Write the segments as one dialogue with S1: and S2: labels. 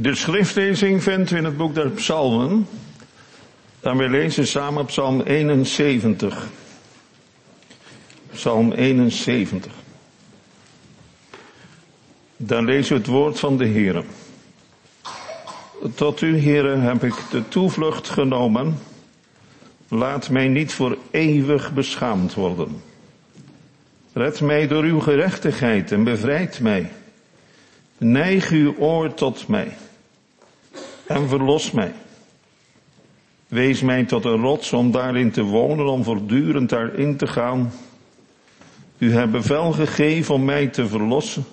S1: De schriftlezing vindt u in het boek der Psalmen. En we lezen samen Psalm 71. Psalm 71. Dan lezen we het woord van de Heer. Tot u, Heere, heb ik de toevlucht genomen. Laat mij niet voor eeuwig beschaamd worden. Red mij door uw gerechtigheid en bevrijd mij. Neig uw oor tot mij en verlos mij. Wees mij tot een rots om daarin te wonen, om voortdurend daarin te gaan. U hebt bevel gegeven om mij te verlossen,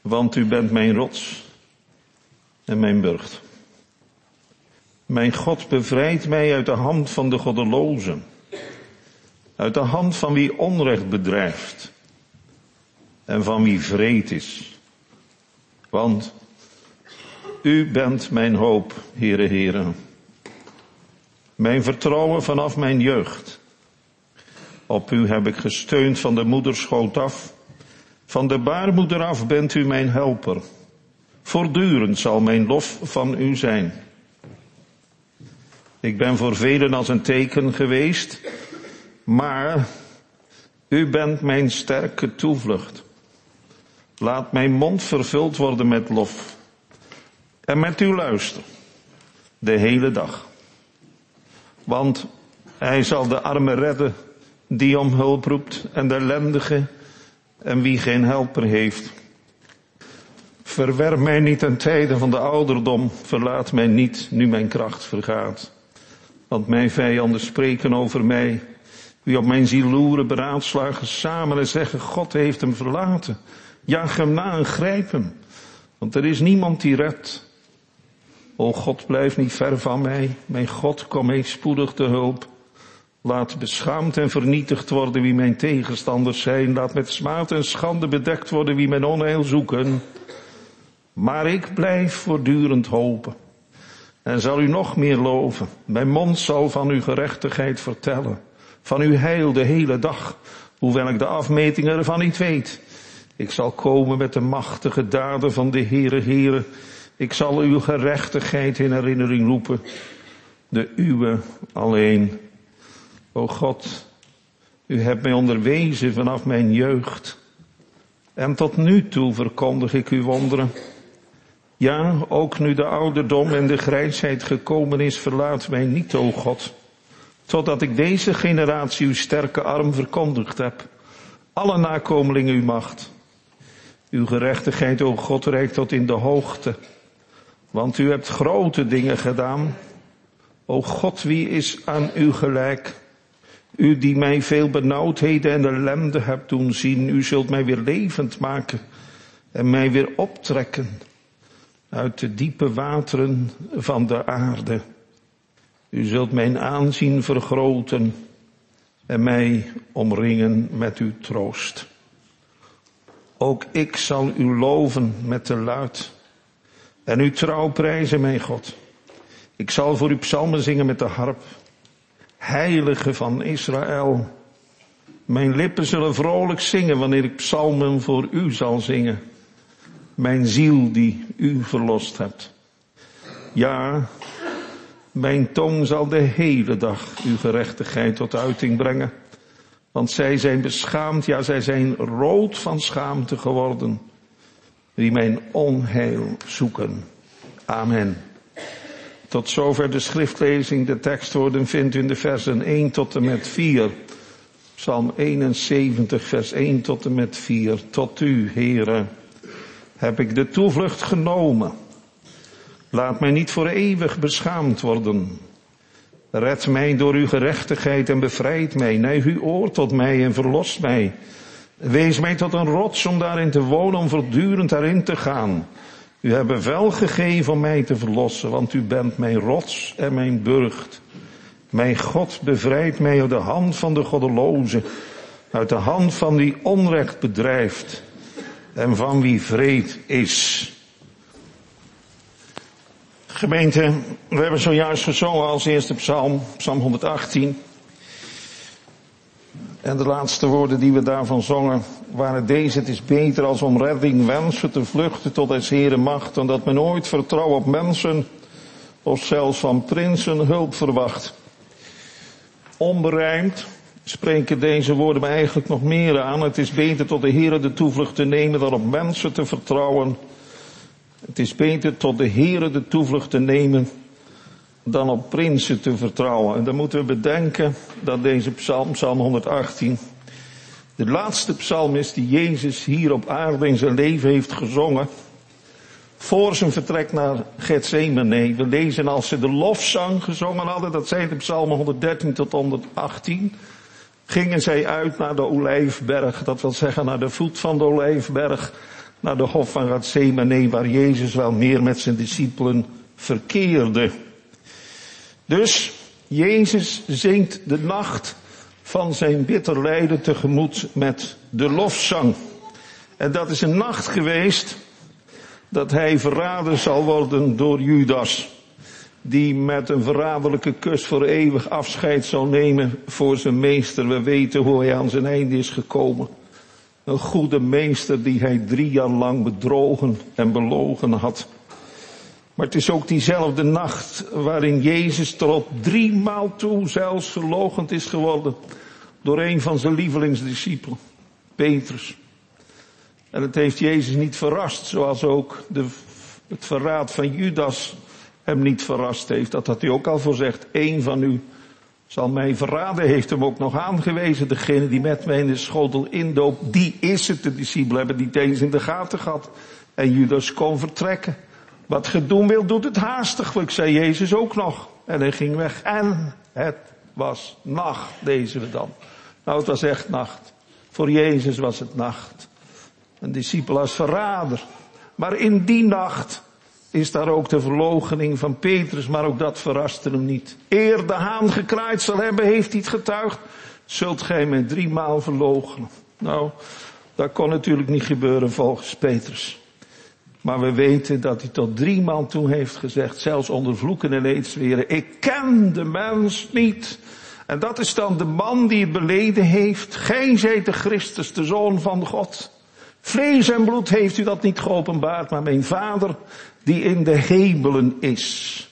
S1: want u bent mijn rots en mijn burcht. Mijn God bevrijdt mij uit de hand van de goddelozen, uit de hand van wie onrecht bedrijft en van wie vreed is. Want u bent mijn hoop, Heere Heren. Mijn vertrouwen vanaf mijn jeugd. Op u heb ik gesteund van de moederschoot af. Van de baarmoeder af bent u mijn helper. Voortdurend zal mijn lof van u zijn. Ik ben voor velen als een teken geweest, maar u bent mijn sterke toevlucht. Laat mijn mond vervuld worden met lof en met uw luister de hele dag. Want hij zal de armen redden die om hulp roept en de ellendige en wie geen helper heeft. Verwerp mij niet ten tijde van de ouderdom, verlaat mij niet nu mijn kracht vergaat. Want mijn vijanden spreken over mij, wie op mijn ziel loeren beraadslagen samen en zeggen, God heeft hem verlaten. Jaag hem na en grijp hem, want er is niemand die redt. O God, blijf niet ver van mij. Mijn God, kom mij spoedig te hulp. Laat beschaamd en vernietigd worden wie mijn tegenstanders zijn. Laat met smaad en schande bedekt worden wie mijn onheil zoeken. Maar ik blijf voortdurend hopen. En zal u nog meer loven. Mijn mond zal van uw gerechtigheid vertellen. Van uw heil de hele dag. Hoewel ik de afmetingen ervan niet weet. Ik zal komen met de machtige daden van de Heere Heere. Ik zal uw gerechtigheid in herinnering roepen. De uwe alleen. O God, u hebt mij onderwezen vanaf mijn jeugd. En tot nu toe verkondig ik uw wonderen. Ja, ook nu de ouderdom en de grijsheid gekomen is, verlaat mij niet, o God. Totdat ik deze generatie uw sterke arm verkondigd heb. Alle nakomelingen uw macht. Uw gerechtigheid, o God, reikt tot in de hoogte. Want u hebt grote dingen gedaan. O God, wie is aan u gelijk? U die mij veel benauwdheden en ellende hebt doen zien, u zult mij weer levend maken en mij weer optrekken uit de diepe wateren van de aarde. U zult mijn aanzien vergroten en mij omringen met uw troost. Ook ik zal u loven met de luid en uw trouw prijzen, mijn God. Ik zal voor u psalmen zingen met de harp. Heilige van Israël. Mijn lippen zullen vrolijk zingen wanneer ik psalmen voor u zal zingen. Mijn ziel die u verlost hebt. Ja, mijn tong zal de hele dag uw gerechtigheid tot uiting brengen. Want zij zijn beschaamd, ja zij zijn rood van schaamte geworden die mijn onheil zoeken. Amen. Tot zover de schriftlezing. De tekstwoorden vindt u in de versen 1 tot en met 4. Psalm 71, vers 1 tot en met 4. Tot u, heren, heb ik de toevlucht genomen. Laat mij niet voor eeuwig beschaamd worden. Red mij door uw gerechtigheid en bevrijd mij. Neig uw oor tot mij en verlos mij. Wees mij tot een rots om daarin te wonen, om voortdurend daarin te gaan. U hebt bevel gegeven om mij te verlossen, want u bent mijn rots en mijn burcht. Mijn God bevrijdt mij uit de hand van de goddeloze, uit de hand van wie onrecht bedrijft en van wie vreed is. Gemeente, we hebben zojuist gezongen als eerste psalm, psalm 118. En de laatste woorden die we daarvan zongen waren deze. Het is beter als om redding wensen te vluchten tot des Heren macht. Dan dat men ooit vertrouw op mensen of zelfs van prinsen hulp verwacht. Onberijmd spreken deze woorden me eigenlijk nog meer aan. Het is beter tot de Heere de toevlucht te nemen dan op mensen te vertrouwen. Het is beter tot de Heere de toevlucht te nemen dan op prinsen te vertrouwen. En dan moeten we bedenken dat deze psalm, psalm 118, de laatste psalm is die Jezus hier op aarde in zijn leven heeft gezongen. Voor zijn vertrek naar Gethsemane. We lezen als ze de lofzang gezongen hadden, dat zijn de psalmen 113 tot 118 gingen zij uit naar de Olijfberg, dat wil zeggen naar de voet van de Olijfberg, naar de hof van Gethsemane, waar Jezus wel meer met zijn discipelen verkeerde. Dus Jezus zingt de nacht van zijn bitter lijden tegemoet met de lofzang. En dat is een nacht geweest dat hij verraden zal worden door Judas die met een verraderlijke kus voor eeuwig afscheid zal nemen voor zijn meester. We weten hoe hij aan zijn einde is gekomen. Een goede meester die hij drie jaar lang bedrogen en belogen had. Maar het is ook diezelfde nacht waarin Jezus tot drie maal toe zelfs verlogend is geworden door een van zijn lievelingsdiscipelen, Petrus. En het heeft Jezus niet verrast, zoals ook de, het verraad van Judas hem niet verrast heeft. Dat had hij ook al voorzegd. Eén van u zal mij verraden, heeft hem ook nog aangewezen. Degene die met mij in de schotel indoop, die is het. De discipelen hebben niet eens in de gaten gehad. En Judas kon vertrekken. Wat je doen wil, doet het haastiglijk, zei Jezus ook nog. En hij ging weg. En het was nacht, lezen we dan. Nou, het was echt nacht. Voor Jezus was het nacht. Een discipel als verrader. Maar in die nacht is daar ook de verloochening van Petrus, maar ook dat verraste hem niet. Eer de haan gekraaid zal hebben, heeft hij het getuigd, zult gij mij driemaal verloochenen. Nou, dat kon natuurlijk niet gebeuren volgens Petrus. Maar we weten dat hij tot driemaal toe heeft gezegd, zelfs onder vloeken en eedsweren, ik ken de mens niet. En dat is dan de man die het beleden heeft. Gij zijt de Christus, de Zoon van God. Vlees en bloed heeft u dat niet geopenbaard, maar mijn Vader die in de hemelen is.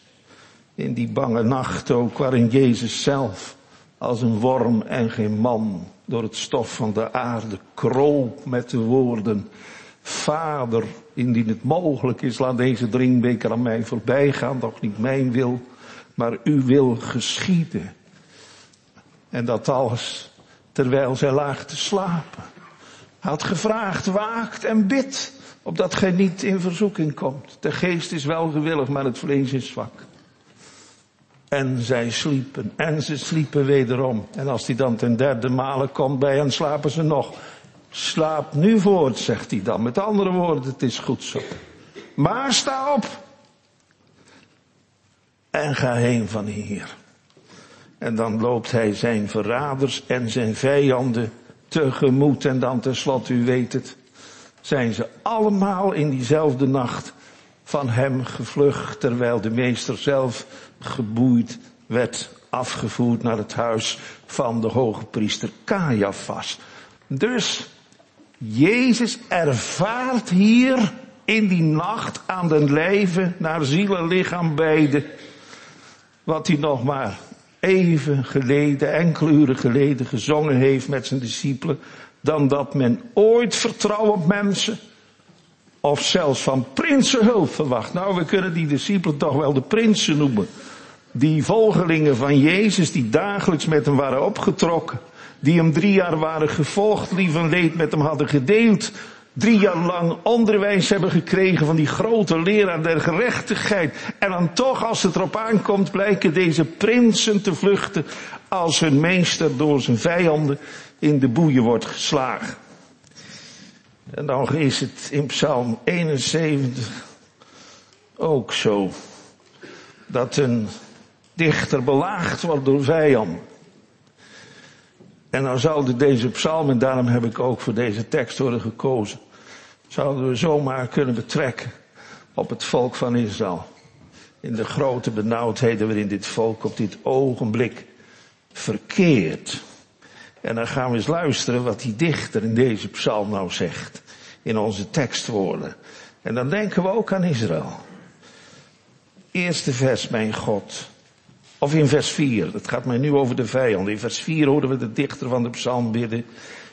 S1: In die bange nacht ook, waarin Jezus zelf als een worm en geen man door het stof van de aarde kroop met de woorden, Vader, indien het mogelijk is, laat deze drinkbeker aan mij voorbij gaan, toch niet mijn wil, maar uw wil geschieden. En dat alles terwijl zij laag te slapen. Had gevraagd, waakt en bid opdat gij niet in verzoeking komt. De geest is wel gewillig, maar het vlees is zwak. En zij sliepen, en ze sliepen wederom. En als hij dan ten derde malen komt bij hen, slapen ze nog. Slaap nu voort, zegt hij dan. Met andere woorden, het is goed zo. Maar sta op. En ga heen van hier. En dan loopt hij zijn verraders en zijn vijanden tegemoet. En dan tenslotte, u weet het, zijn ze allemaal in diezelfde nacht van hem gevlucht, terwijl de meester zelf geboeid werd afgevoerd naar het huis van de hoge priester Caiaphas. Dus Jezus ervaart hier in die nacht aan den lijve naar ziel en lichaam beide wat hij nog maar even geleden, enkele uren geleden gezongen heeft met zijn discipelen dan dat men ooit vertrouwen op mensen of zelfs van prinsen hulp verwacht. Nou, we kunnen die discipelen toch wel de prinsen noemen. Die volgelingen van Jezus die dagelijks met hem waren opgetrokken. Die hem drie jaar waren gevolgd, lief en leed met hem hadden gedeeld. Drie jaar lang onderwijs hebben gekregen van die grote leraar der gerechtigheid. En dan toch, als het erop aankomt, blijken deze prinsen te vluchten als hun meester door zijn vijanden in de boeien wordt geslagen. En dan is het in Psalm 71 ook zo dat een dichter belaagd wordt door vijanden. En dan zouden deze psalm, en daarom heb ik ook voor deze tekst worden gekozen, zouden we zomaar kunnen betrekken op het volk van Israël. In de grote benauwdheden waarin dit volk op dit ogenblik verkeert. En dan gaan we eens luisteren wat die dichter in deze psalm nou zegt. In onze tekstwoorden. En dan denken we ook aan Israël. Eerste vers, mijn God. Of in vers 4, het gaat mij nu over de vijand. In vers 4 horen we de dichter van de psalm bidden.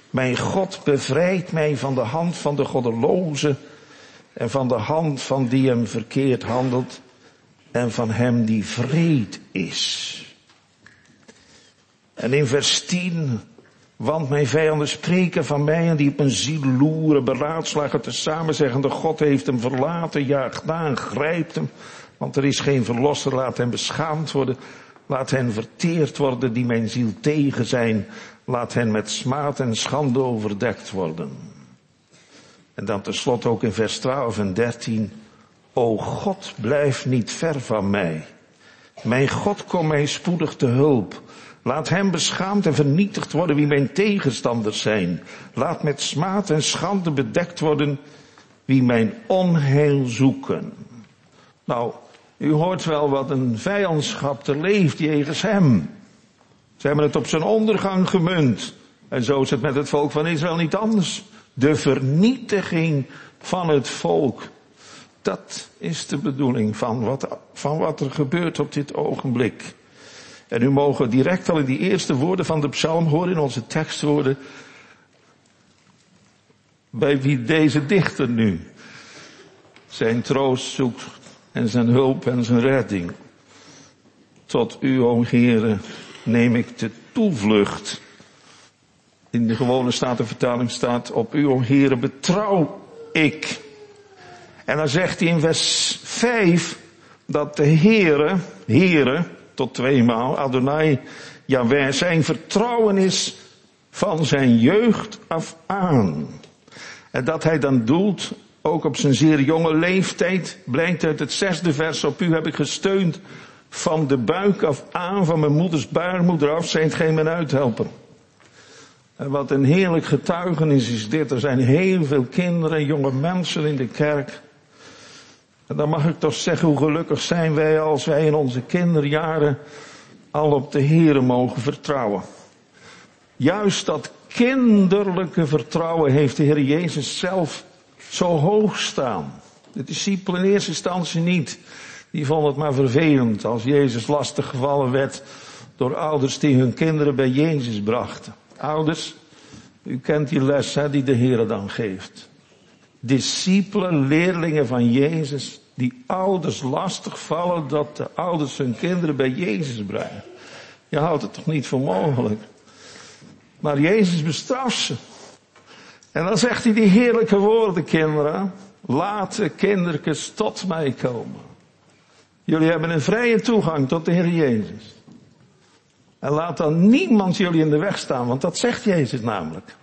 S1: Mijn God bevrijdt mij van de hand van de goddeloze en van de hand van die hem verkeerd handelt en van hem die vreed is. En in vers 10, want mijn vijanden spreken van mij en die op een ziel loeren, beraadslagen tezamen zeggende, God heeft hem verlaten, jaagt na grijpt hem, want er is geen verlosser, laat hem beschaamd worden, laat hen verteerd worden die mijn ziel tegen zijn, laat hen met smaad en schande overdekt worden. En dan tenslotte ook in vers 12 en 13, O God, blijf niet ver van mij. Mijn God, kom mij spoedig te hulp. Laat hem beschaamd en vernietigd worden wie mijn tegenstanders zijn. Laat met smaad en schande bedekt worden wie mijn onheil zoeken. Nou, u hoort wel wat een vijandschap er leeft jegens hem. Ze hebben het op zijn ondergang gemunt. En zo is het met het volk van Israël niet anders. De vernietiging van het volk. Dat is de bedoeling van wat, van wat er gebeurt op dit ogenblik. En nu mogen direct al in die eerste woorden van de psalm horen in onze tekstwoorden. Bij wie deze dichter nu zijn troost zoekt en zijn hulp en zijn redding. Tot u, o Heere, neem ik de toevlucht. In de gewone statenvertaling staat, op u, o Heere, betrouw ik. En dan zegt hij in vers 5 dat de Heere, Heere, tot tweemaal, Adonai, Jaweh, zijn vertrouwen is van zijn jeugd af aan. En dat hij dan doelt, ook op zijn zeer jonge leeftijd, blijkt uit het zesde vers, op u heb ik gesteund van de buik af aan, van mijn moeders baarmoeder af, zijn geen men uithelpen. En wat een heerlijk getuigenis is dit. Er zijn heel veel kinderen, jonge mensen in de kerk. En dan mag ik toch zeggen, hoe gelukkig zijn wij als wij in onze kinderjaren al op de Here mogen vertrouwen. Juist dat kinderlijke vertrouwen heeft de Heer Jezus zelf zo hoog staan. De discipelen in eerste instantie niet. Die vonden het maar vervelend als Jezus lastig gevallen werd door ouders die hun kinderen bij Jezus brachten. Ouders, u kent die les hè, die de Heer dan geeft. Discipelen, leerlingen van Jezus, die ouders lastig vallen dat de ouders hun kinderen bij Jezus brengen. Je houdt het toch niet voor mogelijk. Maar Jezus bestraft ze. En dan zegt hij die heerlijke woorden, kinderen. Laat de kindertjes tot mij komen. Jullie hebben een vrije toegang tot de Heer Jezus. En laat dan niemand jullie in de weg staan, want dat zegt Jezus namelijk.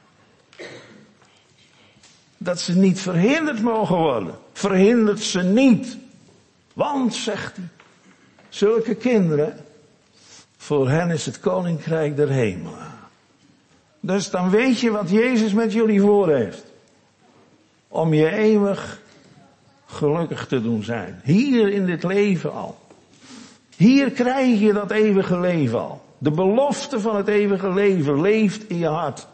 S1: Dat ze niet verhinderd mogen worden. Verhindert ze niet. Want, zegt hij, zulke kinderen, voor hen is het koninkrijk der hemelen. Dus dan weet je wat Jezus met jullie voor heeft. Om je eeuwig gelukkig te doen zijn. Hier in dit leven al. Hier krijg je dat eeuwige leven al. De belofte van het eeuwige leven leeft in je hart.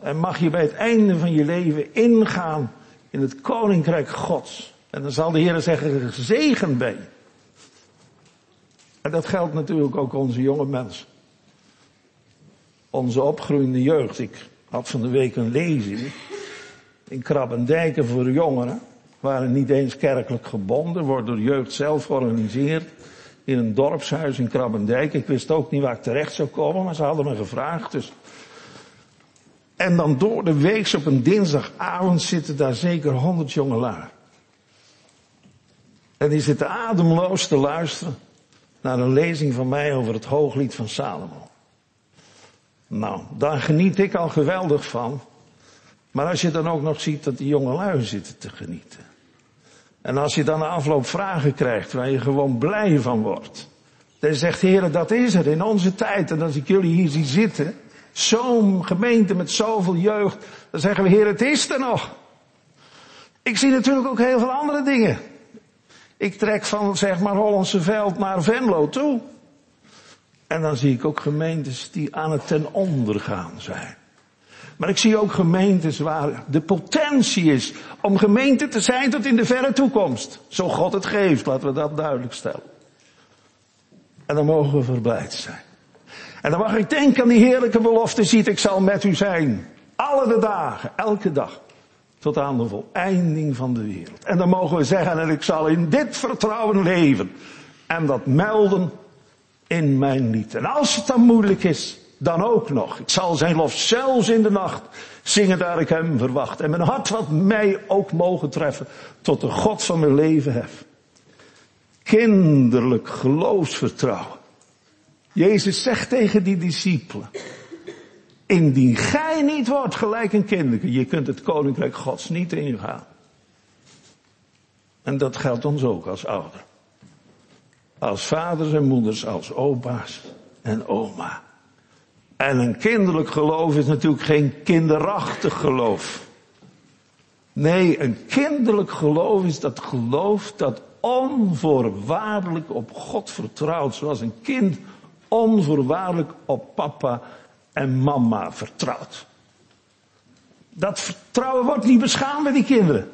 S1: En mag je bij het einde van je leven ingaan in het koninkrijk Gods. En dan zal de Heer zeggen, gezegend ben En dat geldt natuurlijk ook onze jonge mensen. Onze opgroeiende jeugd. Ik had van de week een lezing in Krabbendijken voor jongeren. Waren niet eens kerkelijk gebonden, wordt door jeugd zelf georganiseerd. In een dorpshuis in Krabbendijk. Ik wist ook niet waar ik terecht zou komen, maar ze hadden me gevraagd. Dus en dan door de week op een dinsdagavond zitten daar zeker honderd jongelui. En die zitten ademloos te luisteren naar een lezing van mij over het hooglied van Salomo. Nou, daar geniet ik al geweldig van. Maar als je dan ook nog ziet dat die jongelui zitten te genieten. En als je dan na afloop vragen krijgt waar je gewoon blij van wordt. Dan zegt heren, dat is er in onze tijd. En als ik jullie hier zie zitten, Zo'n gemeente met zoveel jeugd. Dan zeggen we, Heer, het is er nog. Ik zie natuurlijk ook heel veel andere dingen. Ik trek van, zeg maar, Hollandse Veld naar Venlo toe. En dan zie ik ook gemeentes die aan het ten onder gaan zijn. Maar ik zie ook gemeentes waar de potentie is om gemeente te zijn tot in de verre toekomst. Zo God het geeft, laten we dat duidelijk stellen. En dan mogen we verblijd zijn. En dan mag ik denken aan die heerlijke belofte, ziet ik zal met u zijn. Alle de dagen, elke dag. Tot aan de voleinding van de wereld. En dan mogen we zeggen, en ik zal in dit vertrouwen leven. En dat melden in mijn lied. En als het dan moeilijk is, dan ook nog. Ik zal zijn lof zelfs in de nacht zingen daar ik hem verwacht. En mijn hart wat mij ook mogen treffen tot de God van mijn leven hef. Kinderlijk geloofsvertrouwen. Jezus zegt tegen die discipelen. Indien gij niet wordt gelijk een kinderke, je kunt het koninkrijk gods niet ingaan. En dat geldt ons ook als ouder. Als vaders en moeders, als opa's en oma. En een kinderlijk geloof is natuurlijk geen kinderachtig geloof. Nee, een kinderlijk geloof is dat geloof dat onvoorwaardelijk op God vertrouwt. Zoals een kind onvoorwaardelijk op papa en mama vertrouwt. Dat vertrouwen wordt niet beschaamd bij die kinderen.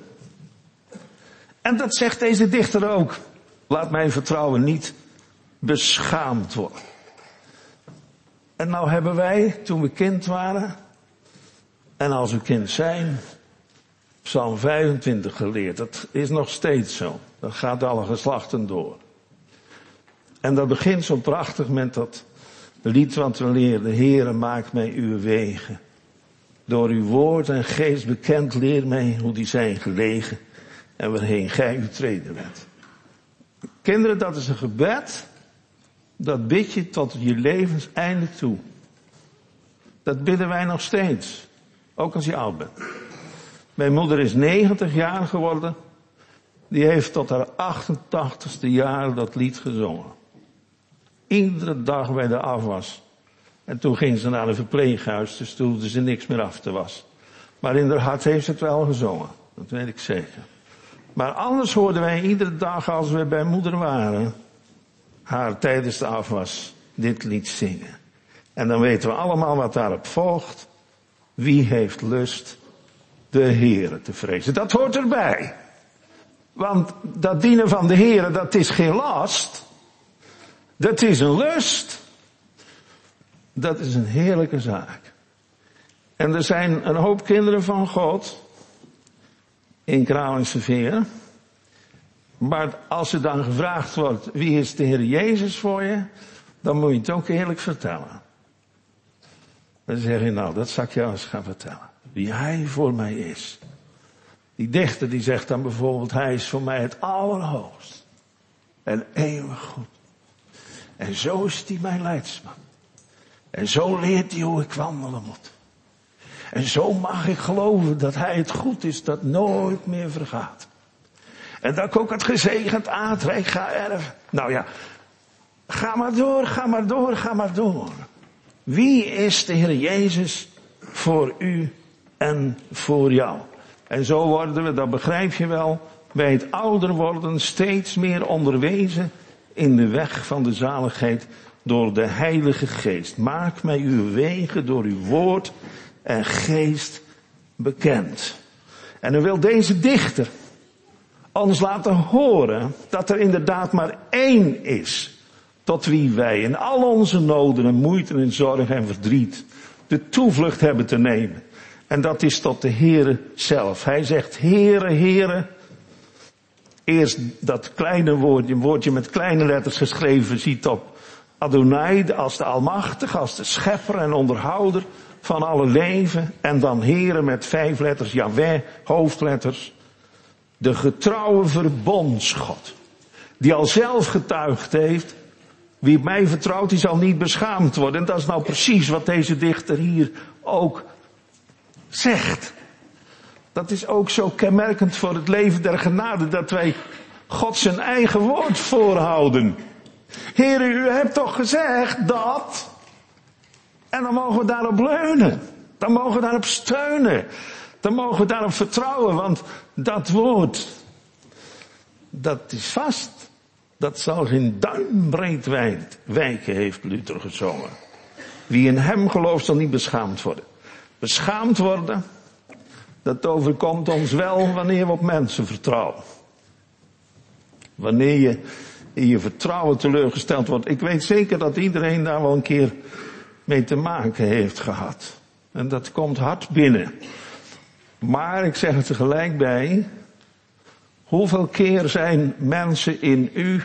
S1: En dat zegt deze dichter ook. Laat mijn vertrouwen niet beschaamd worden. En nou hebben wij, toen we kind waren, en als we kind zijn, Psalm 25 geleerd. Dat is nog steeds zo. Dat gaat alle geslachten door. En dat begint zo prachtig met dat lied wat we leerden. Heere, maak mij uw wegen. Door uw woord en geest bekend leer mij hoe die zijn gelegen en waarheen gij u treden bent. Kinderen, dat is een gebed. Dat bid je tot je levenseinde toe. Dat bidden wij nog steeds. Ook als je oud bent. Mijn moeder is 90 jaar geworden. Die heeft tot haar 88ste jaar dat lied gezongen. Iedere dag bij de afwas. En toen ging ze naar een verpleeghuis, dus toen hoefde ze niks meer af te wassen. Maar in haar hart heeft ze het wel gezongen. Dat weet ik zeker. Maar anders hoorden wij iedere dag als we bij moeder waren, haar tijdens de afwas dit lied zingen. En dan weten we allemaal wat daarop volgt. Wie heeft lust de Heere te vrezen? Dat hoort erbij. Want dat dienen van de Heere, dat is geen last. Dat is een lust. Dat is een heerlijke zaak. En er zijn een hoop kinderen van God in Kralingse Veer. Maar als er dan gevraagd wordt, wie is de Heer Jezus voor je? Dan moet je het ook eerlijk vertellen. Dan zeg je, nou, dat zal ik jou eens gaan vertellen. Wie Hij voor mij is. Die dichter die zegt dan bijvoorbeeld, Hij is voor mij het allerhoogst. En eeuwig goed. En zo is hij mijn leidsman. En zo leert hij hoe ik wandelen moet. En zo mag ik geloven dat hij het goed is dat nooit meer vergaat. En dat ik ook het gezegend aardrijk ga erven. Nou ja, ga maar door, ga maar door, ga maar door. Wie is de Heer Jezus voor u en voor jou? En zo worden we, dat begrijp je wel, bij het ouder worden steeds meer onderwezen in de weg van de zaligheid door de Heilige Geest. Maak mij uw wegen door uw woord en geest bekend. En dan wil deze dichter ons laten horen dat er inderdaad maar één is tot wie wij in al onze noden en moeite en zorg en verdriet de toevlucht hebben te nemen. En dat is tot de Heere zelf. Hij zegt, Heere, Heere, eerst dat kleine woordje, een woordje met kleine letters geschreven, ziet op Adonai als de Almachtige, als de schepper en onderhouder van alle leven. En dan Heren met vijf letters, Yahweh, hoofdletters. De getrouwe verbondsgod. Die al zelf getuigd heeft. Wie mij vertrouwt, die zal niet beschaamd worden. En dat is nou precies wat deze dichter hier ook zegt. Dat is ook zo kenmerkend voor het leven der genade, dat wij God zijn eigen woord voorhouden. Heer, u hebt toch gezegd dat. En dan mogen we daarop leunen. Dan mogen we daarop steunen. Dan mogen we daarop vertrouwen, want dat woord, dat is vast. dat zal geen duimbreed wijken, heeft Luther gezongen. Wie in hem gelooft zal niet beschaamd worden. Beschaamd worden, dat overkomt ons wel wanneer we op mensen vertrouwen. Wanneer je in je vertrouwen teleurgesteld wordt. Ik weet zeker dat iedereen daar wel een keer mee te maken heeft gehad. En dat komt hard binnen. Maar ik zeg er tegelijk bij, hoeveel keer zijn mensen in u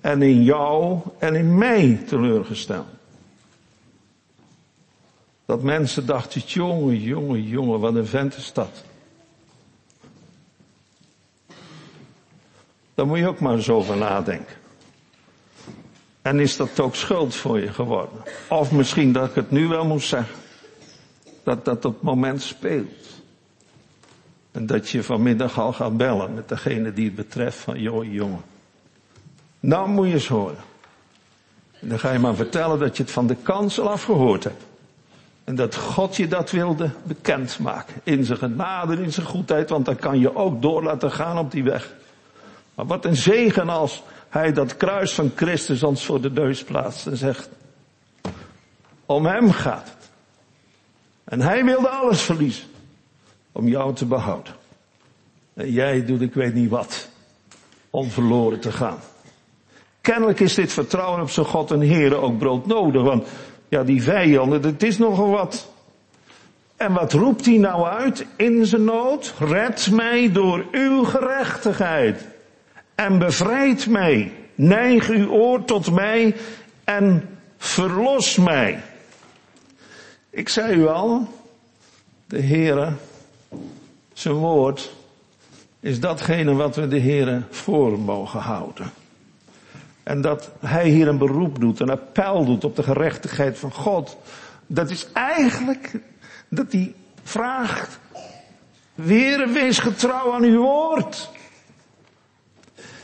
S1: en in jou en in mij teleurgesteld? Dat mensen dachten, jongen, jongen, jongen, wat een vent is dat. Daar moet je ook maar eens over nadenken. En is dat ook schuld voor je geworden? Of misschien dat ik het nu wel moet zeggen. Dat dat op het moment speelt. En dat je vanmiddag al gaat bellen met degene die het betreft van, joh jongen. Nou moet je eens horen. En dan ga je maar vertellen dat je het van de kansel afgehoord hebt. En dat God je dat wilde bekendmaken. In zijn genade, in zijn goedheid, want dan kan je ook door laten gaan op die weg. Maar wat een zegen als hij dat kruis van Christus ons voor de neus plaatst en zegt, om hem gaat het. En hij wilde alles verliezen om jou te behouden. En jij doet ik weet niet wat om verloren te gaan. Kennelijk is dit vertrouwen op zijn God en Heer ook broodnodig, want ja, die vijanden, dat is nogal wat. En wat roept hij nou uit in zijn nood? Red mij door uw gerechtigheid en bevrijd mij. Neig uw oor tot mij en verlos mij. Ik zei u al, de Heere, zijn woord, is datgene wat we de Heere voor mogen houden. En dat hij hier een beroep doet, een appel doet op de gerechtigheid van God. Dat is eigenlijk dat hij vraagt, weer wees getrouw aan uw woord.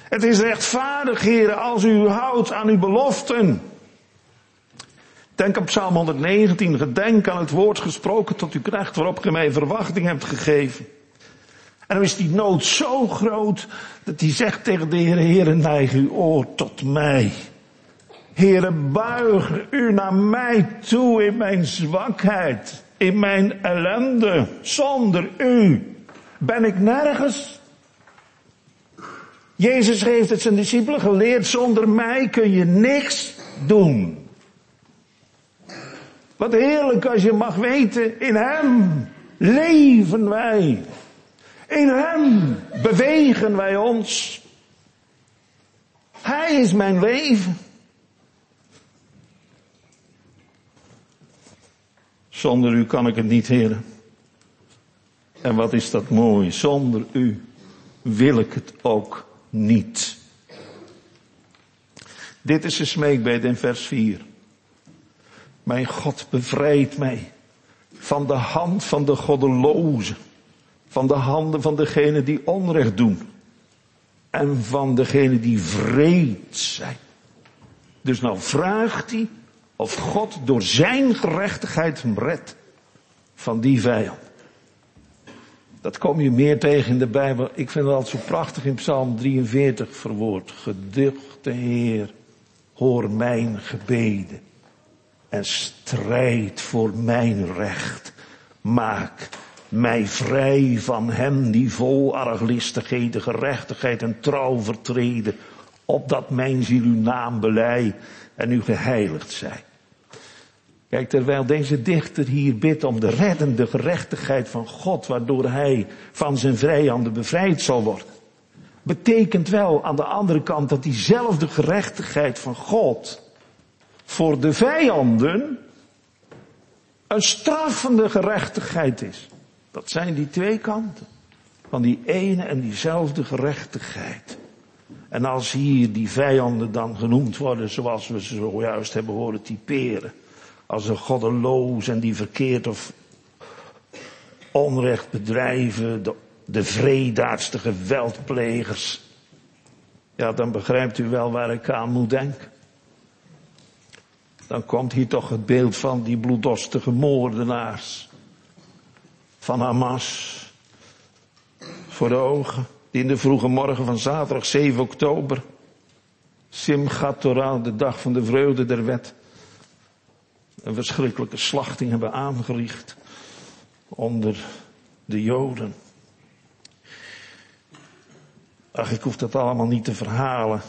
S1: Het is rechtvaardig, heren, als u houdt aan uw beloften. Denk op Psalm 119, gedenk aan het woord gesproken tot uw knecht waarop ge mij verwachting hebt gegeven. En dan is die nood zo groot dat hij zegt tegen de Heer, Heer, neig uw oor tot mij. Heere, buig u naar mij toe in mijn zwakheid, in mijn ellende. Zonder u ben ik nergens. Jezus heeft het zijn discipelen geleerd, zonder mij kun je niks doen. Wat heerlijk als je mag weten, in Hem leven wij. In Hem bewegen wij ons. Hij is mijn leven. Zonder u kan ik het niet, heren. En wat is dat mooi. Zonder u wil ik het ook niet. Dit is de smeekbed in vers 4. Mijn God bevrijdt mij van de hand van de goddelozen, van de handen van degenen die onrecht doen en van degenen die vreed zijn. Dus nou vraagt hij of God door zijn gerechtigheid hem redt van die vijand. Dat kom je meer tegen in de Bijbel. Ik vind het altijd zo prachtig in Psalm 43 verwoord. Geduchte Heer, hoor mijn gebeden en strijd voor mijn recht. Maak mij vrij van hen die vol arglistigheden, gerechtigheid en trouw vertreden, opdat mijn ziel uw naam belei en u geheiligd zij. Kijk, terwijl deze dichter hier bidt om de reddende gerechtigheid van God, waardoor hij van zijn vijanden bevrijd zal worden, betekent wel aan de andere kant dat diezelfde gerechtigheid van God voor de vijanden een straffende gerechtigheid is. Dat zijn die twee kanten van die ene en diezelfde gerechtigheid. En als hier die vijanden dan genoemd worden zoals we ze zojuist hebben horen typeren, als een goddeloos en die verkeerd of onrecht bedrijven, de, de vredaards, geweldplegers, ja dan begrijpt u wel waar ik aan moet denken dan komt hier toch het beeld van die bloeddorstige moordenaars van Hamas voor de ogen. Die in de vroege morgen van zaterdag 7 oktober Simchat Torah, de dag van de vreugde der wet. Een verschrikkelijke slachting hebben aangericht onder de Joden. Ach, ik hoef dat allemaal niet te verhalen.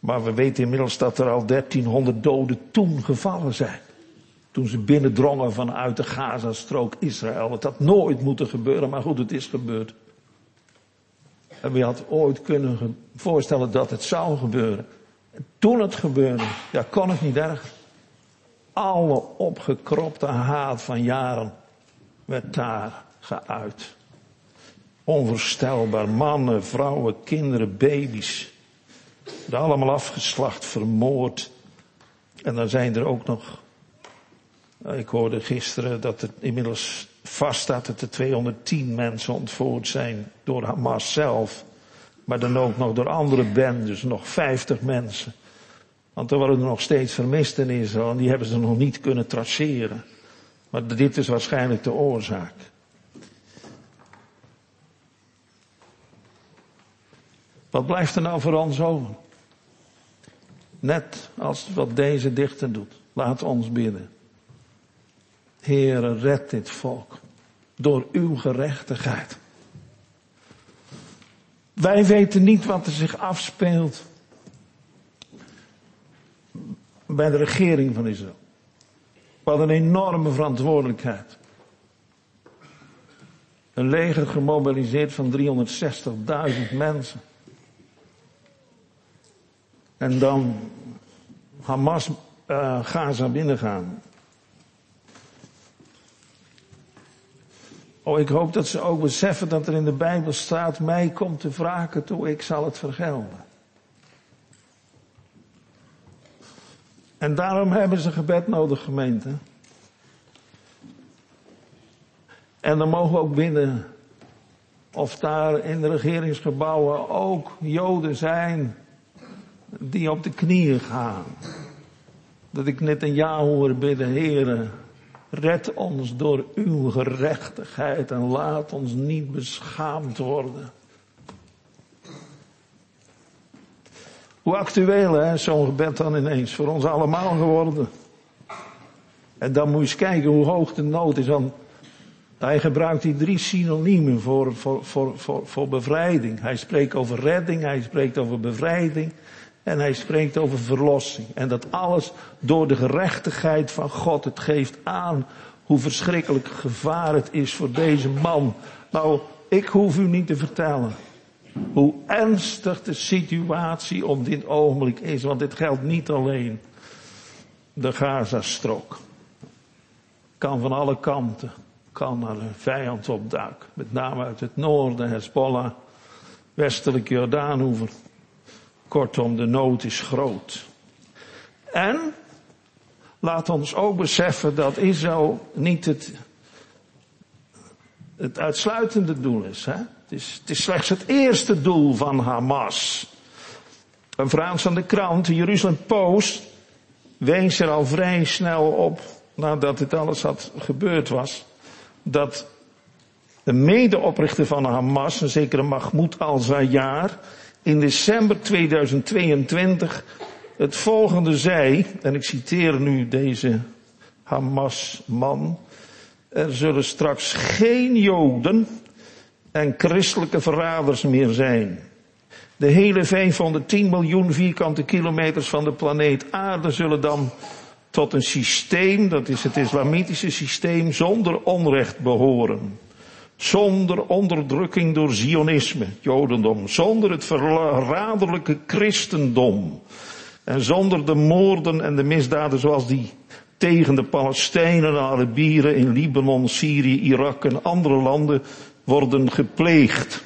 S1: Maar we weten inmiddels dat er al 1300 doden toen gevallen zijn. Toen ze binnendrongen vanuit de Gazastrook Israël. Het had nooit moeten gebeuren, maar goed, het is gebeurd. En wie had ooit kunnen voorstellen dat het zou gebeuren. En toen het gebeurde, ja, kon het niet erg. Alle opgekropte haat van jaren werd daar geuit. Onvoorstelbaar. Mannen, vrouwen, kinderen, baby's. Allemaal afgeslacht, vermoord. En dan zijn er ook nog. Ik hoorde gisteren dat het inmiddels vaststaat dat er 210 mensen ontvoerd zijn door Hamas zelf. Maar dan ook nog door andere bendes, nog 50 mensen. Want er worden er nog steeds vermisten in Israël en die hebben ze nog niet kunnen traceren. Maar dit is waarschijnlijk de oorzaak. Wat blijft er nou voor ons over? Net als wat deze dichter doet. Laat ons bidden. Heere, red dit volk. Door uw gerechtigheid. Wij weten niet wat er zich afspeelt bij de regering van Israël. Hadden een enorme verantwoordelijkheid. Een leger gemobiliseerd van 360.000 mensen. En dan Hamas uh, Gaza binnengaan. Oh, ik hoop dat ze ook beseffen dat er in de Bijbel staat, mij komt te wraken toe, ik zal het vergelden. En daarom hebben ze gebed nodig, gemeente. En dan mogen we ook binnen, of daar in de regeringsgebouwen ook Joden zijn die op de knieën gaan. Dat ik net een ja hoor bidden, heren, red ons door uw gerechtigheid en laat ons niet beschaamd worden. Hoe actueel hè, zo'n gebed dan ineens voor ons allemaal geworden. En dan moet je eens kijken hoe hoog de nood is. Want hij gebruikt die drie synoniemen voor, voor, voor, voor, voor bevrijding. Hij spreekt over redding, hij spreekt over bevrijding en hij spreekt over verlossing. En dat alles door de gerechtigheid van God. Het geeft aan hoe verschrikkelijk gevaar het is voor deze man. Nou, ik hoef u niet te vertellen hoe ernstig de situatie op dit ogenblik is. Want dit geldt niet alleen de Gazastrook. Kan van alle kanten, kan er een vijand opduiken. Met name uit het noorden, Hezbollah, westelijk Jordaanhoever. Kortom, de nood is groot. En laat ons ook beseffen dat Israël niet het, het uitsluitende doel is. Hè? Het is, slechts het eerste doel van Hamas. Een Frans aan de krant, de Jeruzalem Post, wees er al vrij snel op, nadat dit alles had gebeurd was, dat de medeoprichter van Hamas, een zekere Mahmoud al-Zayar, in december 2022 het volgende zei, en ik citeer nu deze Hamas-man, er zullen straks geen Joden en christelijke verraders meer zijn. De hele 510 miljoen vierkante kilometers van de planeet aarde zullen dan tot een systeem, dat is het islamitische systeem, zonder onrecht behoren. Zonder onderdrukking door Zionisme, Jodendom. Zonder het verraderlijke christendom. En zonder de moorden en de misdaden zoals die tegen de Palestijnen en Arabieren in Libanon, Syrië, Irak en andere landen worden gepleegd.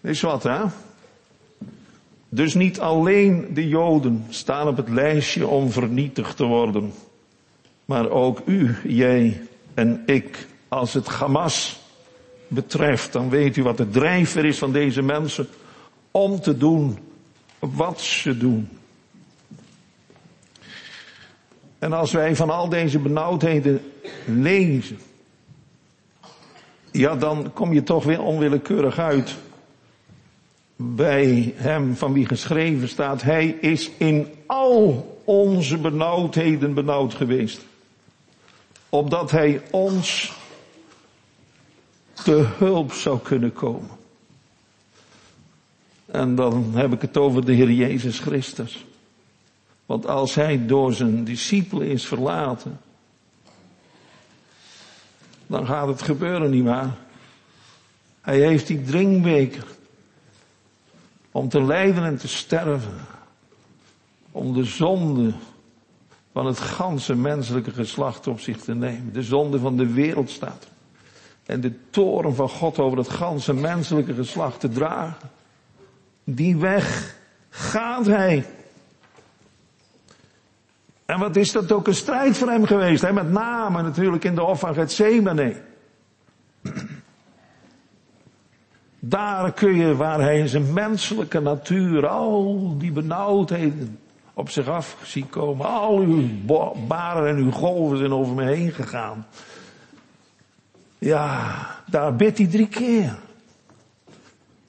S1: Is wat, hè? Dus niet alleen de Joden staan op het lijstje om vernietigd te worden, maar ook u, jij en ik. Als het Hamas betreft, dan weet u wat de drijver is van deze mensen om te doen wat ze doen. En als wij van al deze benauwdheden lezen, ja, dan kom je toch weer onwillekeurig uit bij hem van wie geschreven staat, hij is in al onze benauwdheden benauwd geweest. Opdat hij ons te hulp zou kunnen komen. En dan heb ik het over de Heer Jezus Christus. Want als hij door zijn discipelen is verlaten, dan gaat het gebeuren niet maar. Hij heeft die drinkbeker om te lijden en te sterven. Om de zonde van het ganse menselijke geslacht op zich te nemen. De zonde van de wereld staat. En de toren van God over het ganse menselijke geslacht te dragen. Die weg gaat hij. En wat is dat ook een strijd voor hem geweest, hè? met name natuurlijk in de hof van Gethsemane. Daar kun je, waar hij in zijn menselijke natuur al die benauwdheden op zich af ziet komen. Al uw baren en uw golven zijn over me heen gegaan. Ja, daar bidt hij drie keer.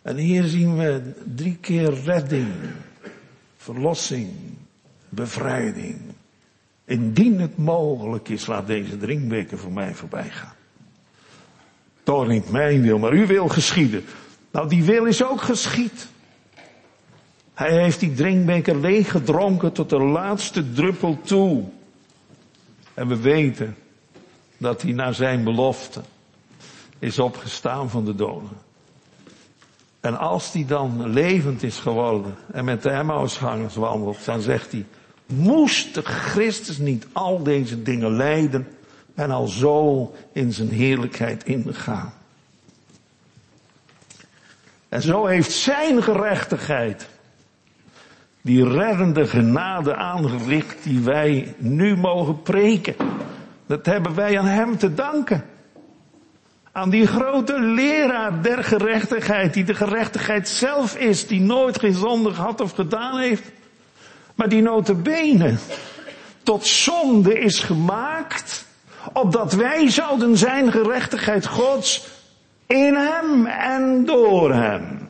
S1: En hier zien we drie keer redding, verlossing, bevrijding. Indien het mogelijk is, laat deze drinkbeker voor mij voorbij gaan. Toch niet mijn wil, maar uw wil geschieden. Nou, die wil is ook geschied. Hij heeft die drinkbeker leeg gedronken tot de laatste druppel toe. En we weten dat hij naar zijn belofte is opgestaan van de doden. En als die dan levend is geworden en met de Emmausgangers wandelt, dan zegt hij, moest de Christus niet al deze dingen lijden en al zo in zijn heerlijkheid ingaan? En zo heeft zijn gerechtigheid die reddende genade aangericht die wij nu mogen preken. Dat hebben wij aan hem te danken. Aan die grote leraar der gerechtigheid, die de gerechtigheid zelf is, die nooit geen zonde had of gedaan heeft, maar die notabene tot zonde is gemaakt, opdat wij zouden zijn gerechtigheid Gods in hem en door hem.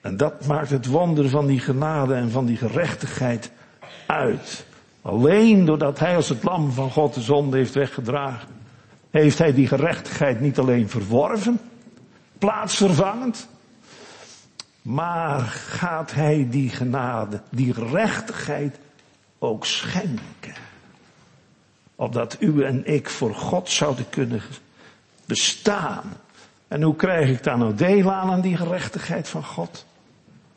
S1: En dat maakt het wonder van die genade en van die gerechtigheid uit. Alleen doordat hij als het lam van God de zonde heeft weggedragen, heeft hij die gerechtigheid niet alleen verworven, plaatsvervangend, maar gaat hij die genade, die gerechtigheid ook schenken. Opdat u en ik voor God zouden kunnen bestaan. En hoe krijg ik daar nou deel aan aan die gerechtigheid van God?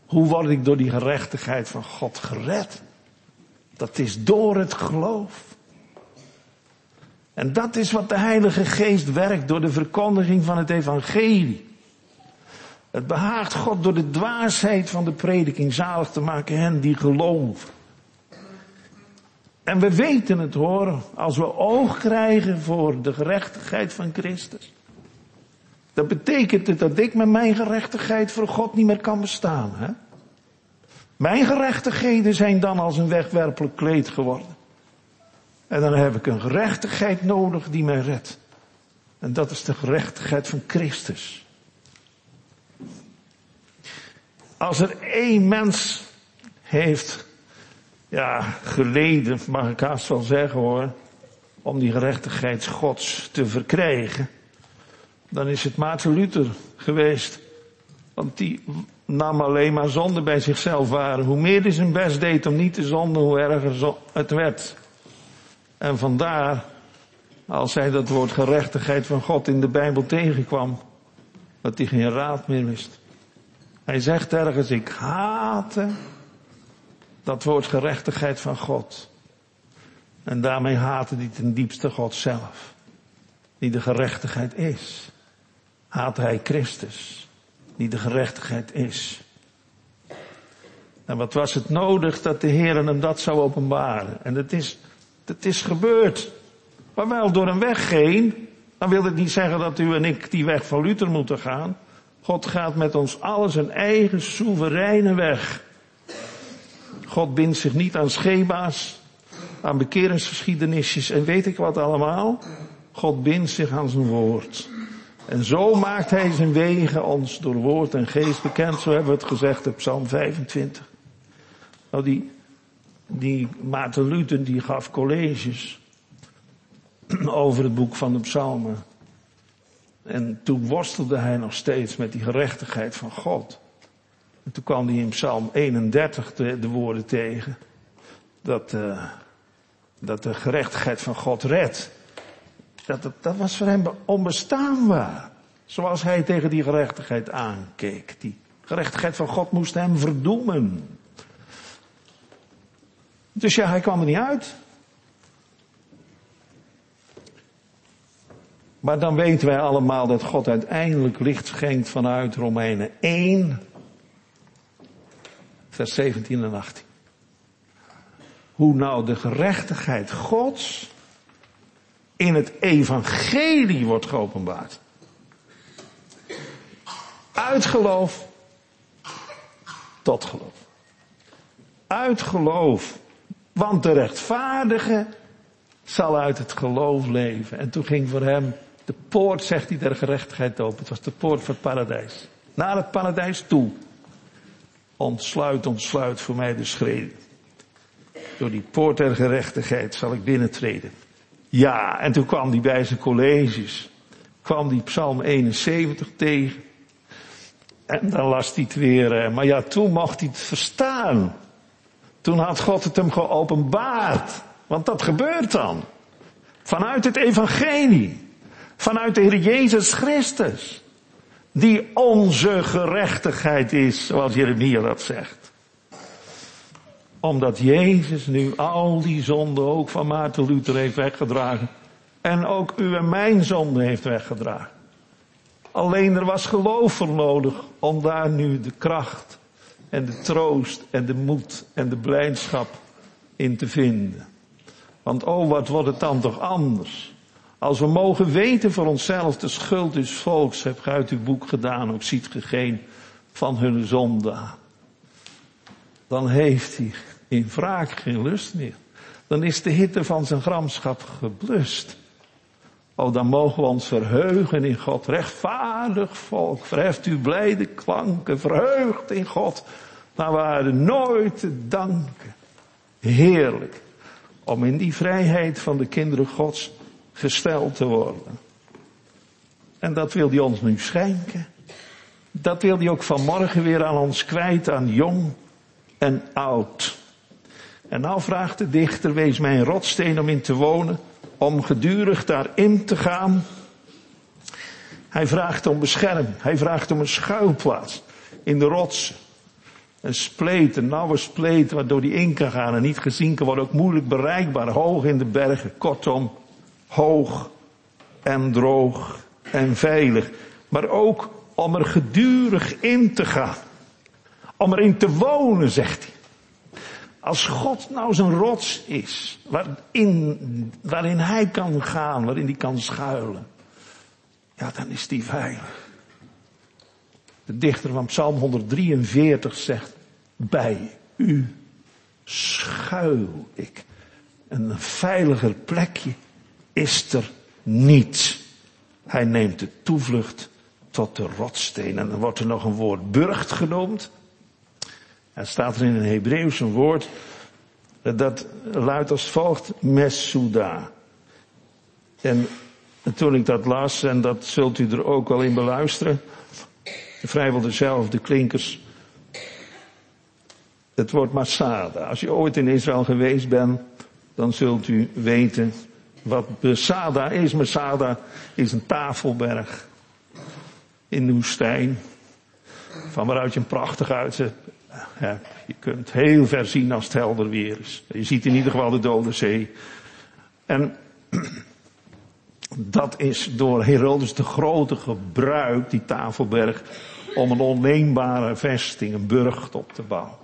S1: Hoe word ik door die gerechtigheid van God gered? Dat is door het geloof. En dat is wat de Heilige Geest werkt door de verkondiging van het Evangelie. Het behaagt God door de dwaasheid van de prediking zalig te maken hen die geloven. En we weten het hoor, als we oog krijgen voor de gerechtigheid van Christus. Dat betekent het dat ik met mijn gerechtigheid voor God niet meer kan bestaan. Hè? Mijn gerechtigheden zijn dan als een wegwerpelijk kleed geworden. En dan heb ik een gerechtigheid nodig die mij redt. En dat is de gerechtigheid van Christus. Als er één mens heeft, ja, geleden, mag ik haast wel zeggen hoor, om die gerechtigheid Gods te verkrijgen, dan is het Maarten Luther geweest. Want die nam alleen maar zonde bij zichzelf waren. Hoe meer hij zijn best deed om niet te zonden, hoe erger het werd. En vandaar, als hij dat woord gerechtigheid van God in de Bijbel tegenkwam, dat hij geen raad meer wist. Hij zegt ergens, ik haatte dat woord gerechtigheid van God. En daarmee haatte hij ten diepste God zelf. Die de gerechtigheid is. Haatte hij Christus. Die de gerechtigheid is. En wat was het nodig dat de Heer hem dat zou openbaren? En het is het is gebeurd. Maar wel door een weg heen. Dan wil het niet zeggen dat u en ik die weg van Luther moeten gaan. God gaat met ons alles een eigen soevereine weg. God bindt zich niet aan schema's, aan bekeringsgeschiedenisjes en weet ik wat allemaal. God bindt zich aan zijn woord. En zo maakt hij zijn wegen ons door woord en geest bekend. Zo hebben we het gezegd op Psalm 25. Nou, die, die Maarten Luther die gaf colleges over het boek van de psalmen. En toen worstelde hij nog steeds met die gerechtigheid van God. En toen kwam hij in Psalm 31 de, de woorden tegen. Dat, uh, dat de gerechtigheid van God redt. Dat, dat, dat was voor hem onbestaanbaar. Zoals hij tegen die gerechtigheid aankeek. Die gerechtigheid van God moest hem verdoemen. Dus ja, hij kwam er niet uit. Maar dan weten wij allemaal dat God uiteindelijk licht schenkt vanuit Romeinen 1, vers 17 en 18. Hoe nou de gerechtigheid Gods in het evangelie wordt geopenbaard. Uit geloof tot geloof. Uit geloof. Want de rechtvaardige zal uit het geloof leven. En toen ging voor hem de poort, zegt hij, der gerechtigheid open. Het was de poort van het paradijs. Naar het paradijs toe. Ontsluit, ontsluit voor mij de schreden. Door die poort der gerechtigheid zal ik binnentreden. Ja, en toen kwam hij bij zijn colleges. Kwam die Psalm 71 tegen. En dan las hij het weer. Maar ja, toen mocht hij het verstaan. Toen had God het hem geopenbaard. Want dat gebeurt dan. Vanuit het evangelie. Vanuit de Heer Jezus Christus. Die onze gerechtigheid is, zoals Jeremia dat zegt. Omdat Jezus nu al die zonden ook van Maarten Luther heeft weggedragen. En ook u en mijn zonde heeft weggedragen. Alleen er was geloof voor nodig om daar nu de kracht en de troost en de moed en de blijdschap in te vinden. Want oh, wat wordt het dan toch anders? Als we mogen weten voor onszelf, de schuld is volks, heb je uit uw boek gedaan, ook ziet ge geen van hun zonde. Dan heeft hij in wraak geen lust meer. Dan is de hitte van zijn gramschap geblust. Oh, dan mogen we ons verheugen in God. Rechtvaardig volk, verheft uw blijde klanken, verheugd in God. Naar waarde nooit te danken. Heerlijk. Om in die vrijheid van de kinderen Gods gesteld te worden. En dat wil hij ons nu schenken. Dat wil hij ook vanmorgen weer aan ons kwijt, aan jong en oud. En nou vraagt de dichter, wees mij een rotsteen om in te wonen, om gedurig daarin te gaan. Hij vraagt om bescherming, hij vraagt om een schuilplaats in de rotsen. Een spleet, een nauwe spleet waardoor die in kan gaan en niet gezien kan worden, ook moeilijk bereikbaar, hoog in de bergen. Kortom, hoog en droog en veilig. Maar ook om er gedurig in te gaan. Om erin te wonen, zegt hij. Als God nou zijn rots is, waarin, waarin hij kan gaan, waarin hij kan schuilen, ja, dan is die veilig. De dichter van Psalm 143 zegt, bij u schuil ik. Een veiliger plekje is er niet. Hij neemt de toevlucht tot de rotsteen. En dan wordt er nog een woord burcht genoemd. Er staat er in een Hebreeuws een woord dat luidt als volgt, Mesuda. En toen ik dat las, en dat zult u er ook wel in beluisteren, vrijwel dezelfde klinkers. Het woord Masada. Als je ooit in Israël geweest bent, dan zult u weten wat Masada is. Masada is een tafelberg in de woestijn. Van waaruit je een prachtig uitzicht. Je kunt heel ver zien als het helder weer is. Je ziet in ieder geval de Dode Zee. En dat is door Herodes de Grote gebruikt, die tafelberg, om een onneembare vesting, een burcht op te bouwen.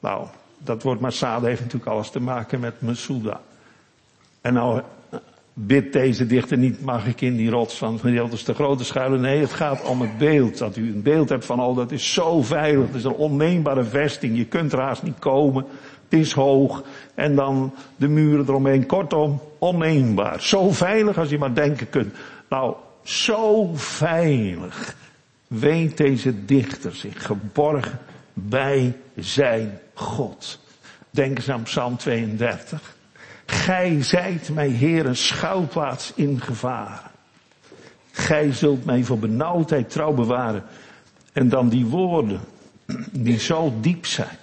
S1: Nou, dat woord Masada heeft natuurlijk alles te maken met Masuda. En nou bidt deze dichter niet, mag ik in die rots van Herodes de Grote schuilen. Nee, het gaat om het beeld. Dat u een beeld hebt van, oh dat is zo veilig. Het is een onneembare vesting. Je kunt er haast niet komen. Het is hoog. En dan de muren eromheen. Kortom, onneembaar. Zo veilig als je maar denken kunt. Nou, Zo veilig weet deze dichter zich geborgen bij zijn God. Denk eens aan Psalm 32. Gij zijt mij, Heer, een schuilplaats in gevaar. Gij zult mij voor benauwdheid trouw bewaren. En dan die woorden, die zo diep zijn.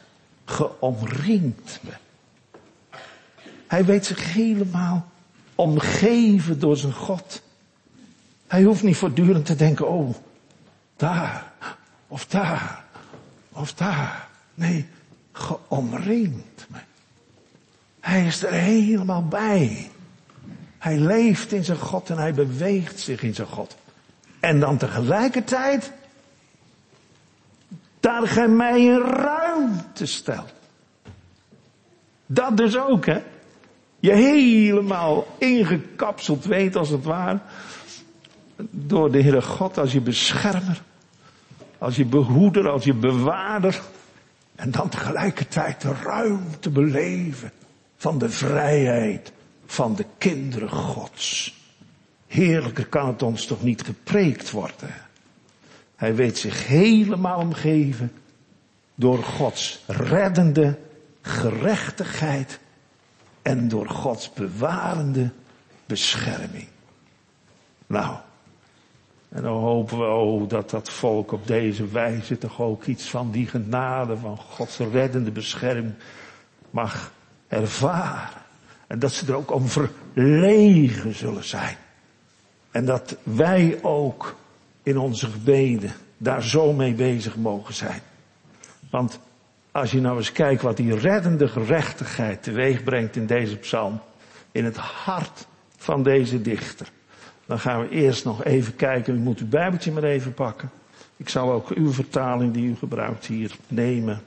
S1: Geomringd me. Hij weet zich helemaal omgeven door zijn God. Hij hoeft niet voortdurend te denken, oh, daar, of daar, of daar. Nee, geomringd me. Hij is er helemaal bij. Hij leeft in zijn God en hij beweegt zich in zijn God. En dan tegelijkertijd, daar gij mij in ruimte stelt. Dat dus ook, hè. Je helemaal ingekapseld weet als het ware. Door de Heere God als je beschermer. Als je behoeder, als je bewaarder. En dan tegelijkertijd de ruimte beleven van de vrijheid van de kinderen Gods. Heerlijker kan het ons toch niet gepreekt worden. Hij weet zich helemaal omgeven door Gods reddende gerechtigheid en door Gods bewarende bescherming. Nou, en dan hopen we oh, dat dat volk op deze wijze toch ook iets van die genade van Gods reddende bescherming mag ervaren. En dat ze er ook om verlegen zullen zijn. En dat wij ook in onze gebeden daar zo mee bezig mogen zijn. Want als je nou eens kijkt wat die reddende gerechtigheid teweeg brengt in deze psalm. In het hart van deze dichter. Dan gaan we eerst nog even kijken. U moet uw bijbeltje maar even pakken. Ik zal ook uw vertaling die u gebruikt hier nemen.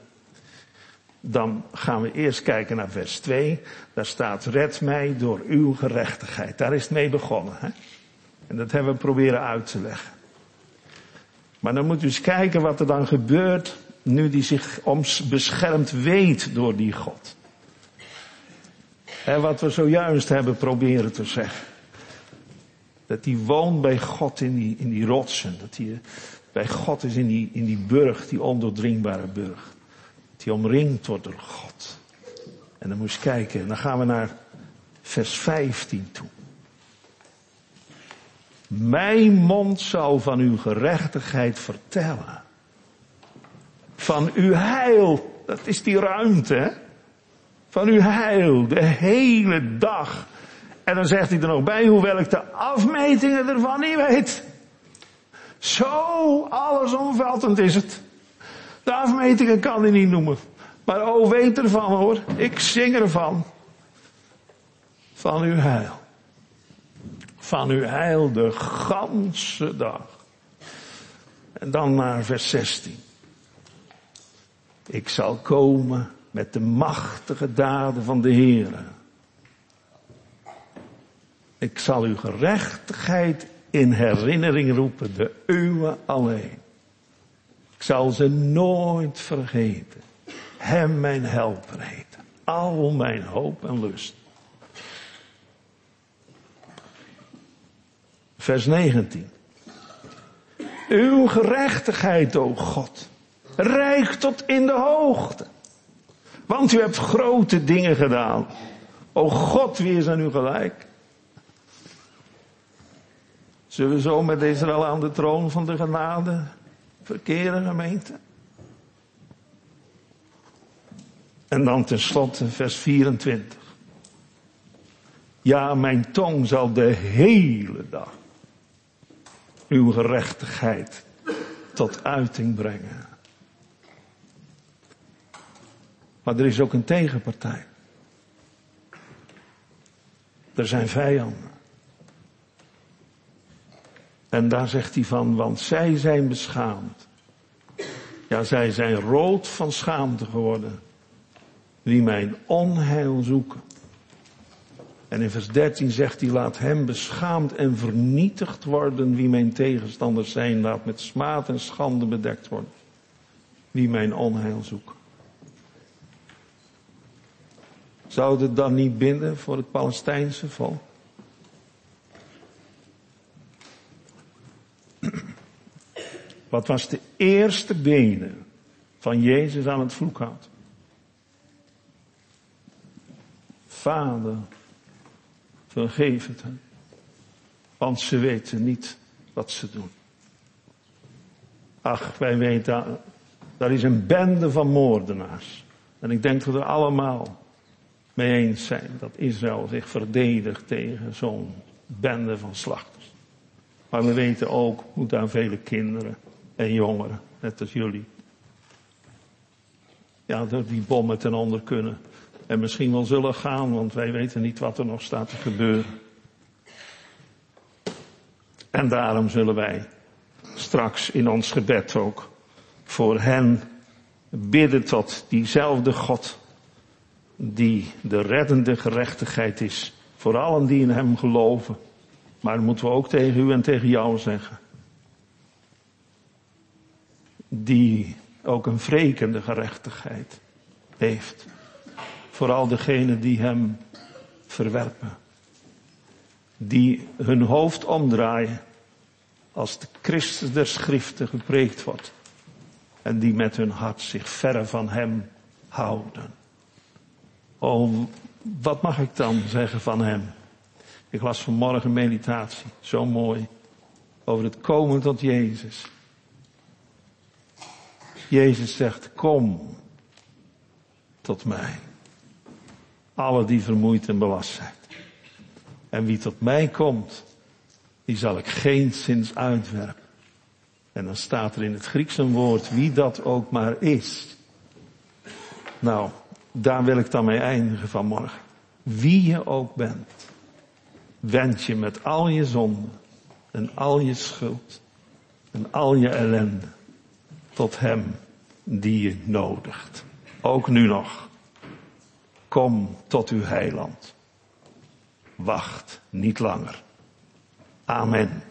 S1: Dan gaan we eerst kijken naar vers 2. Daar staat, red mij door uw gerechtigheid. Daar is het mee begonnen. Hè? En dat hebben we proberen uit te leggen. Maar dan moet u eens kijken wat er dan gebeurt nu die zich ons beschermd weet door die God. En wat we zojuist hebben proberen te zeggen. Dat hij woont bij God in die, in die rotsen. Dat hij bij God is in die, in die burg, die ondoordringbare burg. Hij omringd wordt door God. En dan moet je kijken. En dan gaan we naar vers 15 toe. Mijn mond zal van uw gerechtigheid vertellen. Van uw heil. Dat is die ruimte, hè? Van uw heil. De hele dag. En dan zegt hij er nog bij, hoewel ik de afmetingen ervan niet weet. Zo allesomvattend is het. De afmetingen kan hij niet noemen. Maar oh, weet ervan hoor. Ik zing ervan. Van uw heil. Van uw heil de ganse dag. En dan naar vers 16. Ik zal komen met de machtige daden van de Heer. Ik zal uw gerechtigheid in herinnering roepen, de uwe alleen. Ik zal ze nooit vergeten. Hem mijn helper heten. Al mijn hoop en lust. Vers 19. Uw gerechtigheid, o God Rijk tot in de hoogte. Want u hebt grote dingen gedaan. O God, wie is aan u gelijk? Zullen we zo met Israël aan de troon van de genade verkeren, gemeente? En dan tenslotte vers 24. Ja, mijn tong zal de hele dag uw gerechtigheid tot uiting brengen. Maar er is ook een tegenpartij. Er zijn vijanden. En daar zegt hij van, want zij zijn beschaamd. Ja, zij zijn rood van schaamte geworden. Wie mijn onheil zoeken. En in vers 13 zegt hij, laat hem beschaamd en vernietigd worden wie mijn tegenstanders zijn. Laat met smaad en schande bedekt worden. Wie mijn onheil zoeken. Zou het dan niet binden voor het Palestijnse volk? Wat was de eerste benen van Jezus aan het vloekhout? Vader, vergeef het hen. Want ze weten niet wat ze doen. Ach, wij weten, daar is een bende van moordenaars. En ik denk dat we er allemaal mee eens zijn dat Israël zich verdedigt tegen zo'n bende van slachters. Maar we weten ook hoe daar vele kinderen en jongeren, net als jullie, ja, door die bommen ten onder kunnen. En misschien wel zullen gaan, want wij weten niet wat er nog staat te gebeuren. En daarom zullen wij straks in ons gebed ook voor hen bidden tot diezelfde God die de reddende gerechtigheid is voor allen die in hem geloven. Maar dat moeten we ook tegen u en tegen jou zeggen. Die ook een wrekende gerechtigheid heeft. Vooral degenen die hem verwerpen. Die hun hoofd omdraaien als de Christus der schriften gepreekt wordt. En die met hun hart zich verre van hem houden. Oh, wat mag ik dan zeggen van hem? Ik las vanmorgen meditatie, zo mooi, over het komen tot Jezus. Jezus zegt, kom tot mij. Alle die vermoeid en belast zijn. En wie tot mij komt, die zal ik geen zins uitwerpen. En dan staat er in het Grieks een woord, wie dat ook maar is. Nou, daar wil ik dan mee eindigen vanmorgen. Wie je ook bent, wend je met al je zonden en al je schuld en al je ellende tot Hem die je nodigt. Ook nu nog. Kom tot uw heiland. Wacht niet langer. Amen.